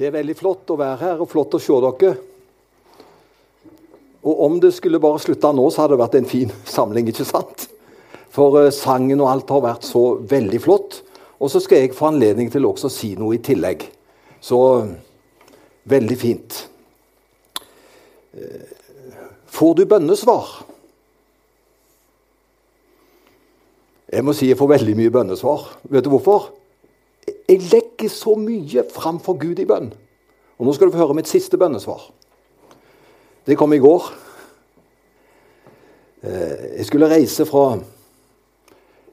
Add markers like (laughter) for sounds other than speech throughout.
Det er veldig flott å være her og flott å se dere. Og om det skulle bare slutta nå, så hadde det vært en fin (laughs) samling, ikke sant? For uh, sangen og alt har vært så veldig flott. Og så skal jeg få anledning til også å si noe i tillegg. Så veldig fint. Uh, får du bønnesvar? Jeg må si jeg får veldig mye bønnesvar. Vet du hvorfor? Jeg legger så mye framfor Gud i bønn. Og Nå skal du få høre mitt siste bønnesvar. Det kom i går. Eh, jeg skulle reise fra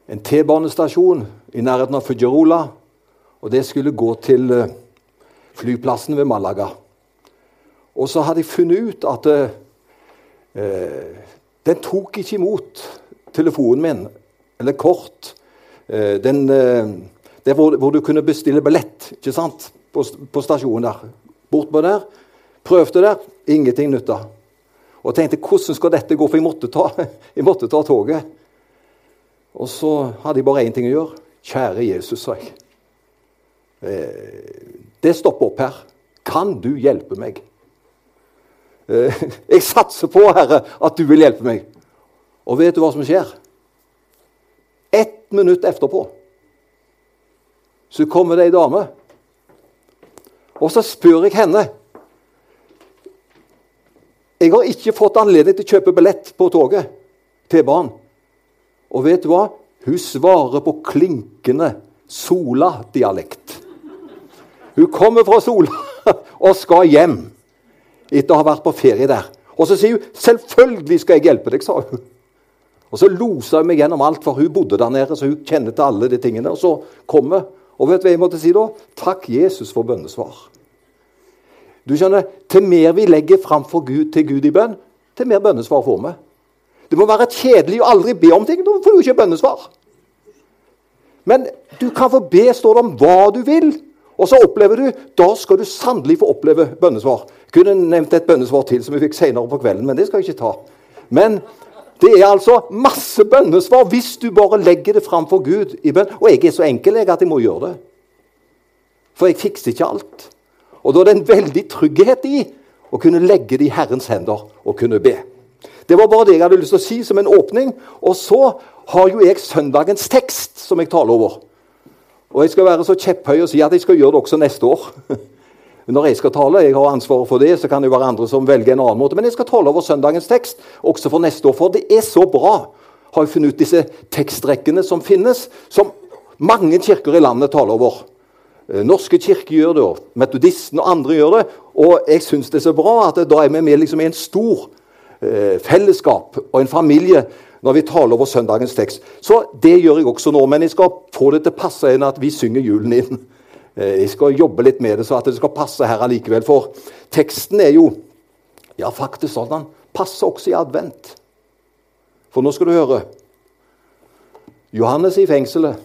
en T-banestasjon i nærheten av Fujarola. Og det skulle gå til eh, flyplassen ved Malaga. Og så hadde jeg funnet ut at eh, den tok ikke imot telefonen min, eller kort. Eh, den, eh, det hvor, hvor, du kunne bestille billett ikke sant? På, på stasjonen der. Bortpå der. Prøvde der. Ingenting nytta. Og tenkte hvordan skal dette gå, for jeg måtte ta, (laughs) jeg måtte ta toget. Og så hadde jeg bare én ting å gjøre. Kjære Jesus, sa jeg. Eh, det stopper opp her. Kan du hjelpe meg? Eh, (laughs) jeg satser på, Herre, at du vil hjelpe meg. Og vet du hva som skjer? Ett minutt etterpå så kommer det ei dame. Og så spør jeg henne Jeg har ikke fått anledning til å kjøpe billett på toget. T-banen. Og vet du hva? Hun svarer på klinkende Sola-dialekt. Hun kommer fra Sola (laughs) og skal hjem etter å ha vært på ferie der. Og så sier hun 'Selvfølgelig skal jeg hjelpe deg', sa hun. Og Så losa hun meg gjennom alt, for hun bodde der nede, så hun kjenner til alle de tingene. Og så kommer og vet du hva jeg måtte si da? Takk, Jesus, for bønnesvar. Du skjønner, Til mer vi legger fram for Gud, til Gud i bønn, til mer bønnesvar får vi. Det må være kjedelig å aldri be om ting. Da får du ikke bønnesvar. Men du kan få be, står det om, hva du vil. Og så opplever du, da skal du sannelig få oppleve bønnesvar. Jeg kunne nevnt et bønnesvar til som vi fikk senere på kvelden, men det skal jeg ikke ta. Men det er altså masse bønnesvar hvis du bare legger det fram for Gud i bønn. Og jeg er så enkel jeg, at jeg må gjøre det. For jeg fikser ikke alt. Og da er det en veldig trygghet i å kunne legge det i Herrens hender og kunne be. Det var bare det jeg hadde lyst til å si som en åpning. Og så har jo jeg søndagens tekst som jeg taler over. Og jeg skal være så kjepphøy og si at jeg skal gjøre det også neste år. (laughs) når jeg skal tale, jeg har ansvaret for det, så kan det være andre som velger en annen måte. Men jeg skal tale over søndagens tekst også for neste år. For det er så bra, har jeg funnet ut disse tekstrekkene som finnes, som mange kirker i landet taler over. Eh, norske kirker gjør det, og metodisten og andre gjør det. Og jeg syns det er så bra at da er vi med liksom i en stor eh, fellesskap og en familie når vi taler over søndagens tekst. Så det gjør jeg også nå, men jeg skal få det til å passe inn at vi synger julen inn. Eh, jeg skal jobbe litt med det, så at det skal passe her allikevel. For teksten er jo ja, faktisk sånn den passer også i advent. For nå skal du høre. Johannes i fengselet.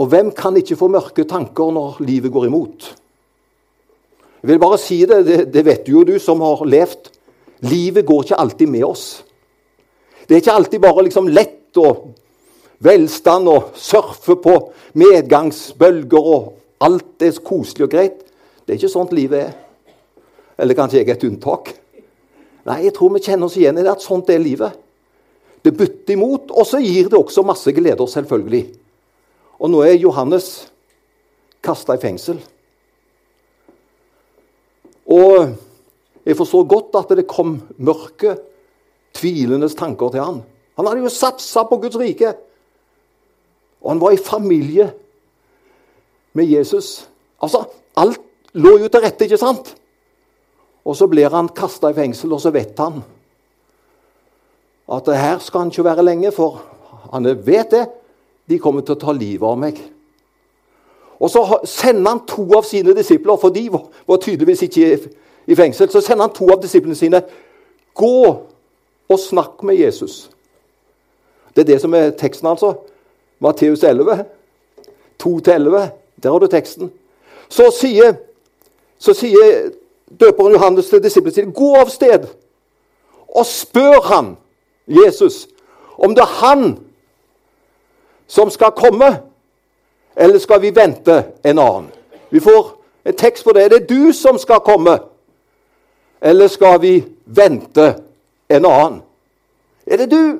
Og hvem kan ikke få mørke tanker når livet går imot? Jeg vil bare si det, det, det vet jo du som har levd. Livet går ikke alltid med oss. Det er ikke alltid bare liksom lett og velstand og surfe på medgangsbølger og alt er koselig og greit. Det er ikke sånt livet er. Eller kanskje jeg er et unntak. Nei, jeg tror vi kjenner oss igjen i det at sånt er livet. Det butter imot, og så gir det også masse gleder, selvfølgelig. Og nå er Johannes kasta i fengsel. Og jeg forstår godt at det kom mørke, tvilendes tanker til han. Han hadde jo satsa på Guds rike. Og han var i familie med Jesus. Altså, Alt lå jo til rette, ikke sant? Og så blir han kasta i fengsel, og så vet han at her skal han ikke være lenge, for han vet det. De kommer til å ta livet av meg. Og Så sender han to av sine disipler, for de var, tydeligvis ikke i fengsel. Så sender han to av disiplene sine. Gå og snakk med Jesus. Det er det som er teksten, altså. Matteus 11, 2-11. Der har du teksten. Så sier, så sier døperen Johannes til disiplene sine gå av sted og spør han, Jesus, om det er han som skal komme, Eller skal vi vente en annen? Vi får en tekst på det. Er det du som skal komme? Eller skal vi vente en annen? Er det du?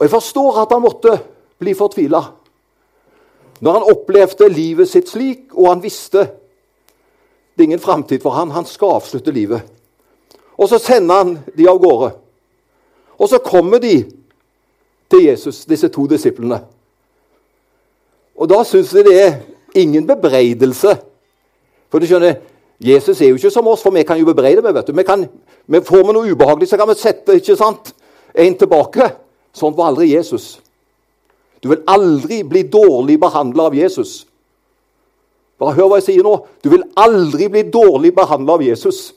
Og Jeg forstår at han måtte bli fortvila når han opplevde livet sitt slik, og han visste det er ingen framtid for han. Han skal avslutte livet. Og så sender han de av gårde. Og så kommer de til Jesus, disse to disiplene. Og da syns de det er ingen bebreidelse. For du skjønner, Jesus er jo ikke som oss, for vi kan jo bebreide med. vet du. Vi kan, vi får vi noe ubehagelig, så kan vi sette ikke sant, en tilbake. Sånn var aldri Jesus. Du vil aldri bli dårlig behandla av Jesus. Bare hør hva jeg sier nå. Du vil aldri bli dårlig behandla av Jesus.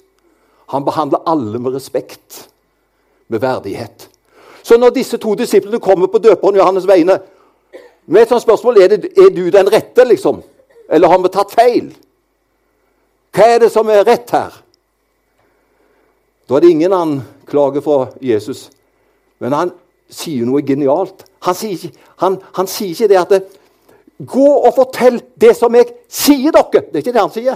Han behandler alle med respekt, med verdighet. Så når disse to disiplene kommer på døperen Johannes vegne med et sånt spørsmål er, det, er du den rette, liksom? Eller har vi tatt feil? Hva er det som er rett her? Da er det ingen anklage fra Jesus, men han sier noe genialt. Han sier ikke, han, han sier ikke det at det, Gå og fortell det som jeg sier dere! Det er ikke det han sier.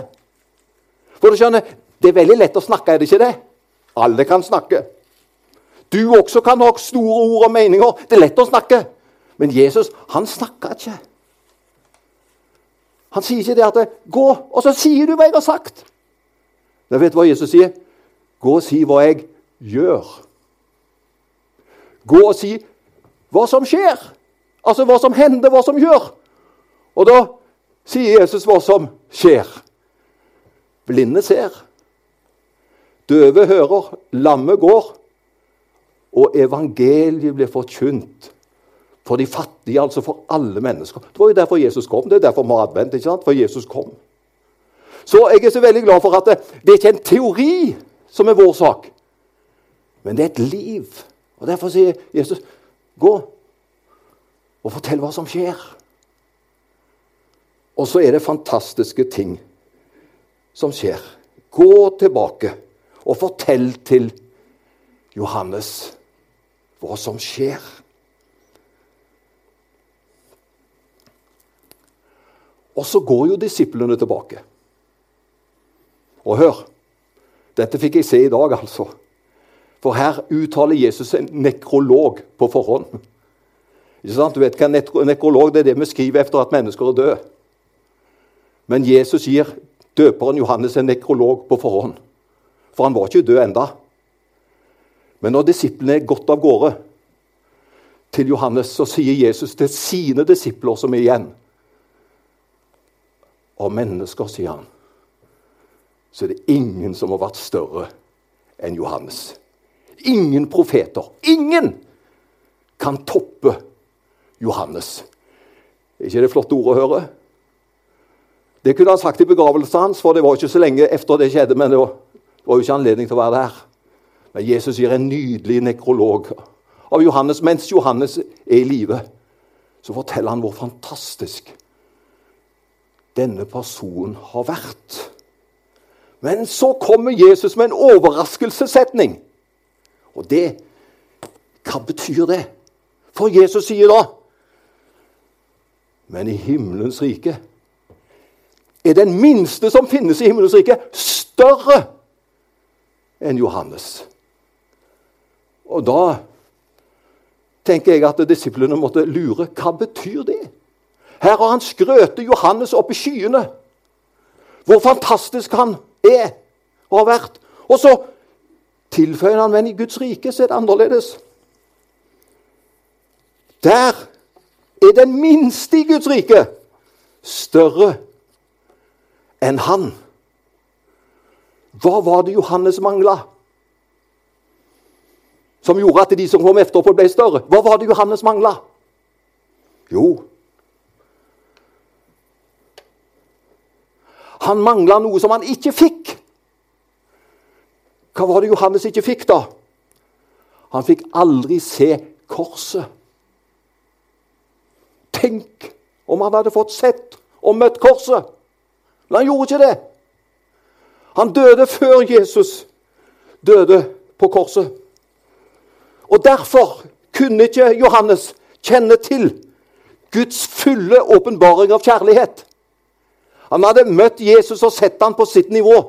For du skjønner, Det er veldig lett å snakke, er det ikke det? Alle kan snakke. Du også kan ha store ord og meninger. Det er lett å snakke. Men Jesus, han snakker ikke. Han sier ikke det at det, 'Gå, og så sier du hva jeg har sagt.' Men vet du hva Jesus sier? Gå og si hva jeg gjør. Gå og si hva som skjer. Altså hva som hender, hva som gjør. Og da sier Jesus hva som skjer. Blinde ser. Døve hører. Lamme går. Og evangeliet blir forkynt for de fattige, altså for alle mennesker. Det var jo derfor Jesus kom. Det er derfor vi har advent. ikke sant? For Jesus kom. Så jeg er så veldig glad for at det, det er ikke en teori som er vår sak, men det er et liv. Og Derfor sier Jesus, 'Gå og fortell hva som skjer'. Og så er det fantastiske ting som skjer. Gå tilbake og fortell til Johannes hva som skjer. Og så går jo disiplene tilbake. Og hør Dette fikk jeg se i dag, altså. For her uttaler Jesus en nekrolog på forhånd. Du vet hva en nekrolog det er det vi skriver etter at mennesker er døde. Men Jesus gir døperen Johannes en nekrolog på forhånd. For han var ikke død enda. Men når disiplene er gått av gårde til Johannes, så sier Jesus til sine disipler som er igjen av mennesker, sier han, så er det ingen som har vært større enn Johannes. Ingen profeter. Ingen kan toppe Johannes. Er ikke det flotte ord å høre? Det kunne han sagt i begravelsen hans, for det var ikke så lenge etter det skjedde. Men det var, jo ikke anledning til å være der. Men Jesus gir en nydelig nekrolog av Johannes. Mens Johannes er i live, så forteller han hvor fantastisk denne personen har vært. Men så kommer Jesus med en overraskelsessetning. Og det Hva betyr det? For Jesus sier da Men i himmelens rike er den minste som finnes i himmelens rike, større enn Johannes. Og da tenker jeg at disiplene måtte lure. Hva betyr det? Her har han skrøtet Johannes opp i skyene. Hvor fantastisk han er og har vært. Og så tilføyer han, men i Guds rike så er det annerledes. Der er den minste i Guds rike større enn han. Hva var det Johannes mangla? Som gjorde at de som kom etterpå, ble større? Hva var det Johannes mangla? Jo, Han mangla noe som han ikke fikk. Hva var det Johannes ikke fikk, da? Han fikk aldri se korset. Tenk om han hadde fått sett og møtt korset! Men han gjorde ikke det. Han døde før Jesus døde på korset. Og derfor kunne ikke Johannes kjenne til Guds fulle åpenbaring av kjærlighet. Han hadde møtt Jesus og sett han på sitt nivå.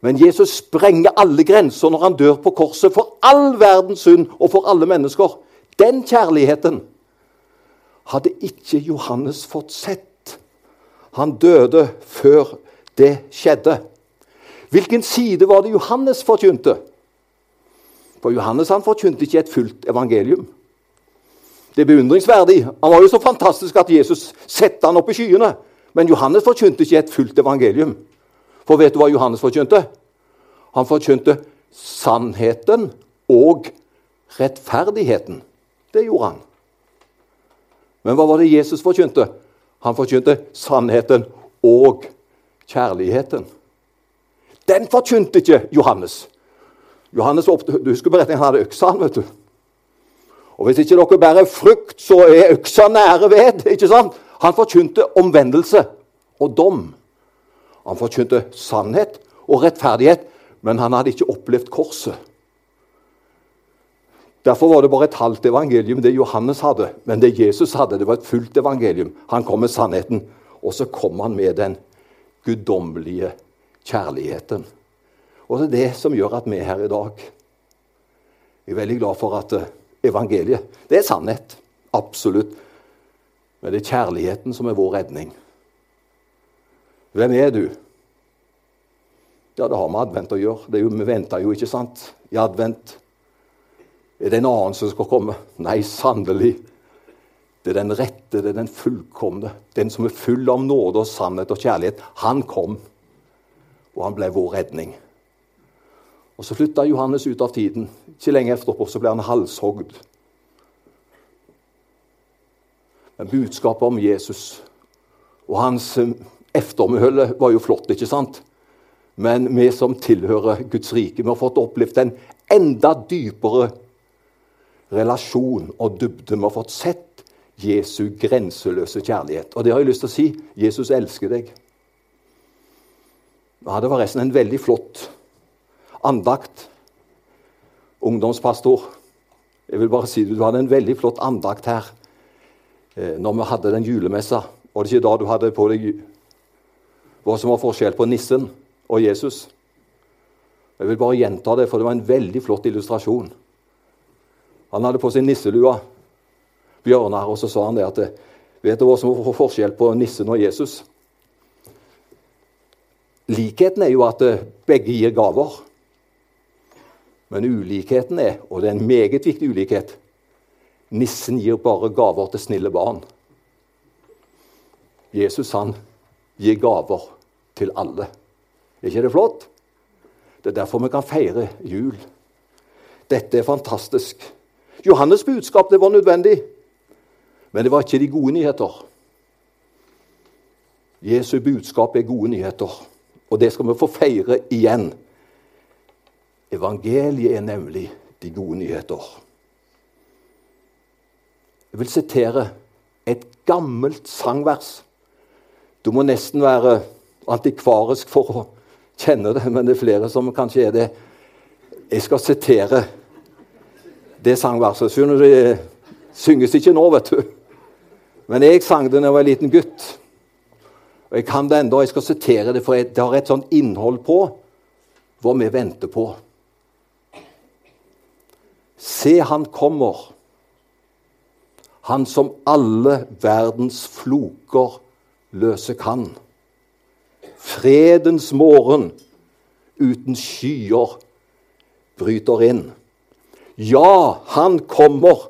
Men Jesus sprenger alle grenser når han dør på korset for all verdens synd og for alle mennesker. Den kjærligheten hadde ikke Johannes fått sett. Han døde før det skjedde. Hvilken side var det Johannes forkynte? For Johannes han forkynte ikke et fullt evangelium. Det er beundringsverdig. Han var jo så fantastisk at Jesus satte han opp i skyene. Men Johannes forkynte ikke et fullt evangelium. For vet du hva Johannes forkynte? Han forkynte sannheten og rettferdigheten. Det gjorde han. Men hva var det Jesus forkynte? Han forkynte sannheten og kjærligheten. Den forkynte ikke Johannes. Johannes du husker beretningen, han hadde øksa. vet du. Og Hvis ikke dere bærer frukt, så er øksa nære ved. ikke sant? Han forkynte omvendelse og dom. Han forkynte sannhet og rettferdighet, men han hadde ikke opplevd korset. Derfor var det bare et halvt evangelium, det Johannes hadde. Men det Jesus hadde, det var et fullt evangelium. Han kom med sannheten, og så kom han med den guddommelige kjærligheten. Og det er det som gjør at vi er her i dag. Jeg er veldig glad for at eh, evangeliet Det er sannhet. Absolutt. Men det er kjærligheten som er vår redning. Hvem er du? Ja, det har med advent å gjøre. Jo, vi venter jo, ikke sant, i advent. Er det en annen som skal komme? Nei, sannelig. Det er den rette, det er den fullkomne. Den som er full av nåde og sannhet og kjærlighet. Han kom, og han ble vår redning. Og Så flytta Johannes ut av tiden. Ikke lenge etterpå så ble han halshogd. Men budskapet om Jesus og hans eh, var jo flott, ikke sant? Men vi som tilhører Guds rike, vi har fått opplevd en enda dypere relasjon og dybde. Vi har fått sett Jesu grenseløse kjærlighet. Og det har jeg lyst til å si. Jesus elsker deg. Ja, det var resten en veldig flott andakt. Ungdomspastor. Jeg vil bare si Du hadde en veldig flott andakt her eh, når vi hadde den julemessa. Var det ikke da du hadde på deg hva som var forskjell på nissen og Jesus? Jeg vil bare gjenta det, for det var en veldig flott illustrasjon. Han hadde på seg nisselua, Bjørnar, og så sa han det at Vet du hva som var forskjell på nissen og Jesus? Likheten er jo at eh, begge gir gaver. Men ulikheten er, og det er en meget viktig ulikhet Nissen gir bare gaver til snille barn. Jesus han gir gaver til alle. Er ikke det flott? Det er derfor vi kan feire jul. Dette er fantastisk. Johannes' budskap det var nødvendig, men det var ikke de gode nyheter. Jesu budskap er gode nyheter, og det skal vi få feire igjen. Evangeliet er nemlig de gode nyheter. Jeg vil sitere et gammelt sangvers. Du må nesten være antikvarisk for å kjenne det, men det er flere som kanskje er det. Jeg skal sitere det sangverset. Det synges ikke nå, vet du. Men jeg sang det da jeg var en liten gutt. Og Jeg kan det ennå. Jeg skal sitere det, for det har et sånt innhold på hva vi venter på. Se, han kommer, han som alle verdens floker løse kan. Fredens morgen uten skyer bryter inn. Ja, han kommer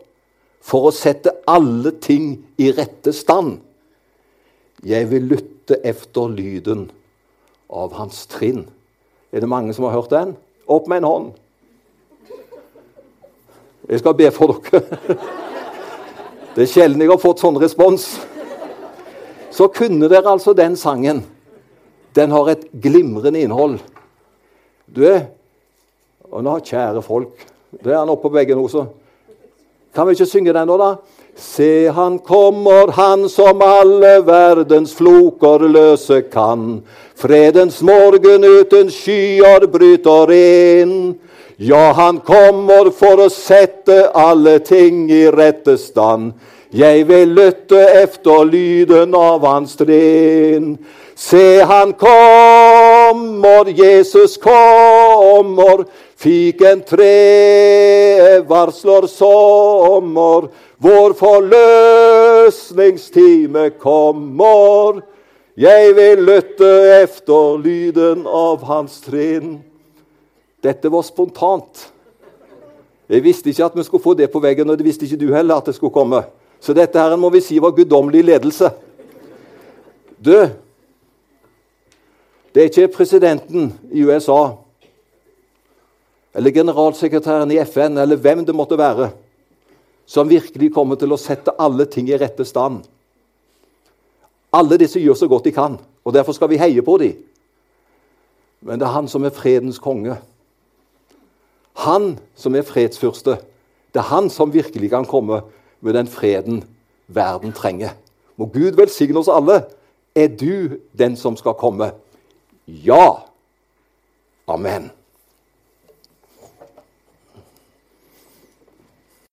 for å sette alle ting i rette stand. Jeg vil lytte efter lyden av hans trinn. Er det mange som har hørt den? Opp med en hånd. Jeg skal be for dere. (laughs) Det er sjelden jeg har fått sånn respons. Så kunne dere altså den sangen. Den har et glimrende innhold. Du Og nå, kjære folk Det er han oppe på veggen også. Kan vi ikke synge den nå, da? Se, han kommer, han som alle verdens floker løse kan. Fredens morgen uten skyer bryter inn. Ja, han kommer for å sette alle ting i rette stand. Jeg vil lytte efter lyden av hans tren. Se, han kommer, Jesus kommer. Fiken tre varsler sommer. Vår forløsningstime kommer. Jeg vil lytte efter lyden av hans tren. Dette var spontant. Jeg visste ikke at vi skulle få det på veggen, og det visste ikke du heller at det skulle komme. Så dette her må vi si var guddommelig ledelse. Du, det er ikke presidenten i USA eller generalsekretæren i FN eller hvem det måtte være, som virkelig kommer til å sette alle ting i rette stand. Alle disse gjør så godt de kan, og derfor skal vi heie på dem. Men det er han som er fredens konge. Han som er fredsfyrste. Det er han som virkelig kan komme med den freden verden trenger. Må Gud velsigne oss alle. Er du den som skal komme? Ja. Amen.